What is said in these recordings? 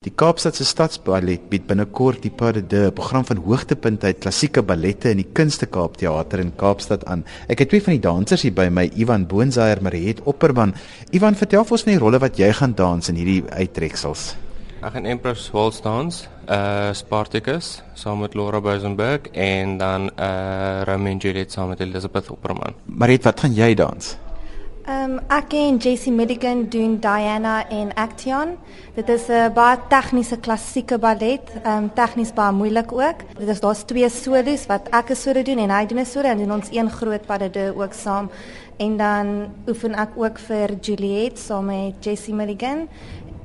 Die Kaapstadse Stadsballet bied binnekort die Pas de Deux, program van hoogtepunte uit klassieke ballette in die Kunste Kaap Theater in Kaapstad aan. Ek het twee van die dansers hier by my, Ivan Boonzaier, Mariet Opperman. Ivan, vertel vir ons van die rolle wat jy gaan dans in hierdie uittreksels. Ek gaan Empress Waltz dans, uh Spartacus saam met Laura Bosenberg en dan uh Romeo and Juliet saam met Elizabeth Opperman. Mariet, wat gaan jy dans? Ehm um, ek en JC Milligan doen Diana en Action. Dit is 'n baie tegniese klassieke ballet, ehm um, tegnies baie moeilik ook. Dit is daar's twee solos wat ek 'n solo doen en hy doen 'n solo en doen ons een groot pas de deux ook saam. En dan oefen ek ook vir Juliet saam met JC Milligan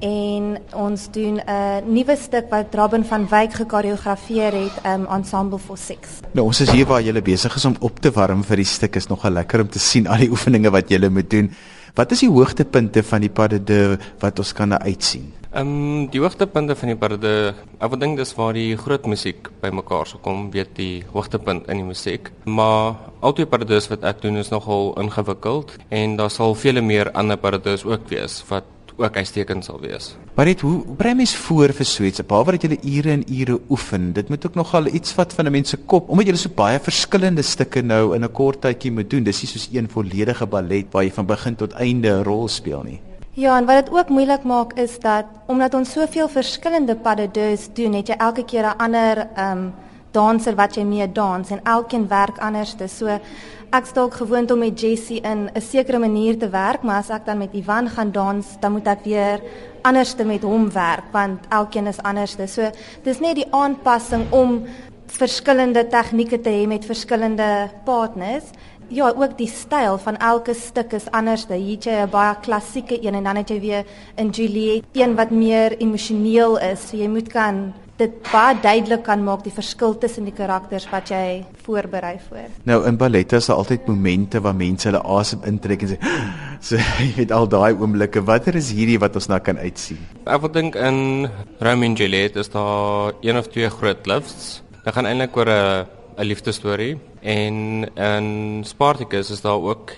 en ons doen 'n nuwe stuk wat Robin van Wyk gekoreografeer het, um Ensemble for Six. Nou ons is hier waar jy besig is om op te warm vir die stuk. Is nogal lekker om te sien al die oefeninge wat jy moet doen. Wat is die hoogtepunte van die pas de deux wat ons kan uitsien? Ehm um, die hoogtepunte van die pas de deux, ek wil dink dis waar die groot musiek bymekaar sou kom, weet die hoogtepunt in die musiek. Maar albei pas de deux wat ek doen is nogal ingewikkeld en daar sal vele meer ander pas de deux ook wees wat ook uitstekend sal wees. Maar dit hoe brei mens voor vir Swetse? Behalwe dat jy ure en ure oefen, dit moet ook nogal iets wat van 'n mens se kop, omdat jy so baie verskillende stukke nou in 'n kort tydjie moet doen. Dis nie soos een volledige ballet waar jy van begin tot einde 'n rol speel nie. Ja, en wat dit ook moeilik maak is dat omdat ons soveel verskillende pas de deux doen, het jy elke keer 'n ander ehm um, danser wat jy mee dans en elkeen werk anders. So ek stalk gewoond om met Jessie in 'n sekere manier te werk, maar as ek dan met Ivan gaan dans, dan moet ek weer anderste met hom werk want elkeen is anderste. So dis net die aanpassing om verskillende tegnieke te hê met verskillende partners. Ja, ook die styl van elke stuk is anders. Hier jy 'n baie klassieke een en dan het jy weer in Juliet een wat meer emosioneel is. So jy moet kan dit baie duidelik kan maak die verskil tussen die karakters wat jy voorberei voor. Nou in ballette is daar altyd momente waar mense hulle asem intrek en sê so jy het al daai oomblikke. Watter is hierdie wat ons nou kan uitsien? Ek wil dink in Romeo and Juliet is daar een of twee groot lifts. Dit gaan eintlik oor 'n 'n liefdesstorie en in Spartacus is daar ook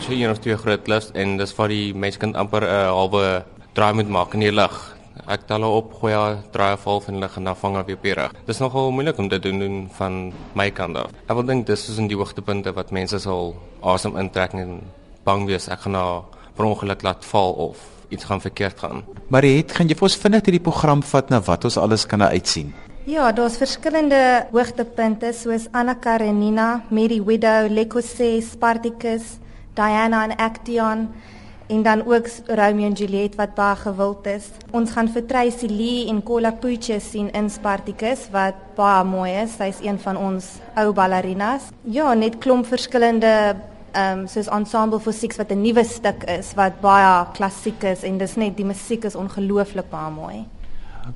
so een of twee groot lifts en dis vir die mense kan amper 'n halwe draai moet maak in die lug ek tel op gooi draai val van lig en dan vang ek weer reg. Dis nogal moeilik om dit te doen van my kant af. Ek wil dink dis is in die hoogtepunte wat mense sal asem intrek en bang wees ek gaan na per ongeluk laat val of iets gaan verkeerd gaan. Maar het gaan jy vir ons vinnig hierdie program vat na wat ons alles kan uitsien? Ja, daar's verskillende hoogtepunte soos Anna Karenina, Mary Widow, Lekose, Spartacus, Diana en Action en dan ook Romeo en Juliet wat baie gewild is. Ons gaan vir Tracy Lee en Cola Pucci sien in Spartacus wat baie mooi is. Sy's een van ons ou ballerinas. Ja, net klomp verskillende ehm um, soos Ensemble for Six wat 'n nuwe stuk is wat baie klassiek is en dis net die musiek is ongelooflik baie mooi.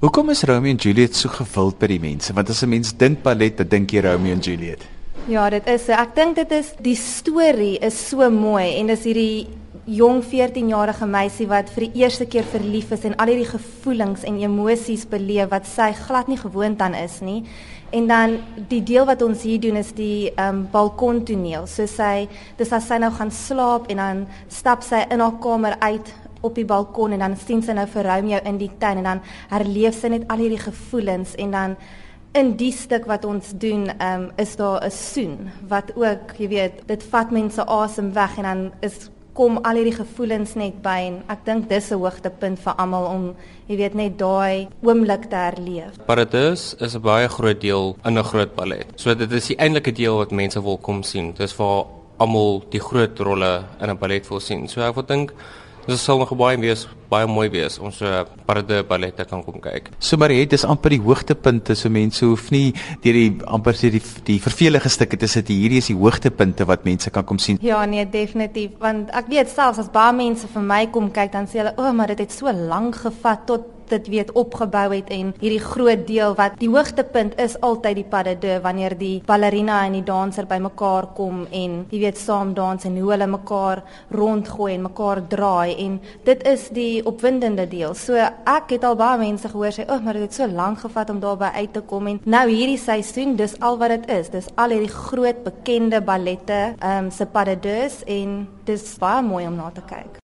Hoekom is Romeo en Juliet so gewild by die mense? Want as 'n mens dink ballet, dan dink jy Romeo en Juliet. Ja, dit is ek dink dit is die storie is so mooi en dis hierdie jong 14-jarige meisie wat vir die eerste keer verlief is en al hierdie gevoelings en emosies beleef wat sy glad nie gewoond aan is nie. En dan die deel wat ons hier doen is die ehm um, balkontoneel. So sy dis as sy nou gaan slaap en dan stap sy in haar kamer uit op die balkon en dan sien sy nou vir Romeo in die tuin en dan herleef sy net al hierdie gevoelens en dan in die stuk wat ons doen um, is daar 'n soen wat ook jy weet dit vat mense asem weg en dan is kom al hierdie gevoelens net by en ek dink dis 'n hoogtepunt vir almal om jy weet net daai oomblik te herleef. Paradis is 'n baie groot deel in 'n groot ballet. So dit is die eintlike deel wat mense wil kom sien. Dis vir almal die groot rolle in 'n ballet wil sien. So ek wil dink Dit sal nog baie wees, baie mooi wees om so 'n parade ballet te kan kom kyk. So maar dit is amper die hoogtepunte, so mense hoef nie deur die amper sê die die vervelige stukke te sit. Hierdie is die hoogtepunte wat mense kan kom sien. Ja, nee, definitief, want ek weet selfs as baie mense vir my kom kyk, dan sê hulle, "O, oh, maar dit het so lank gevat tot dit weet opgebou het en hierdie groot deel wat die hoogtepunt is altyd die pas de deux wanneer die ballerina en die danser bymekaar kom en jy weet saam dans en hoe hulle mekaar rondgooi en mekaar draai en dit is die opwindende deel. So ek het al baie mense gehoor sê, "Ag, oh, maar dit het so lank gevat om daarby uit te kom." En nou hierdie seisoen, dis al wat dit is. Dis al hierdie groot bekende ballette, ehm um, se pas de deux en dis baie mooi om na te kyk.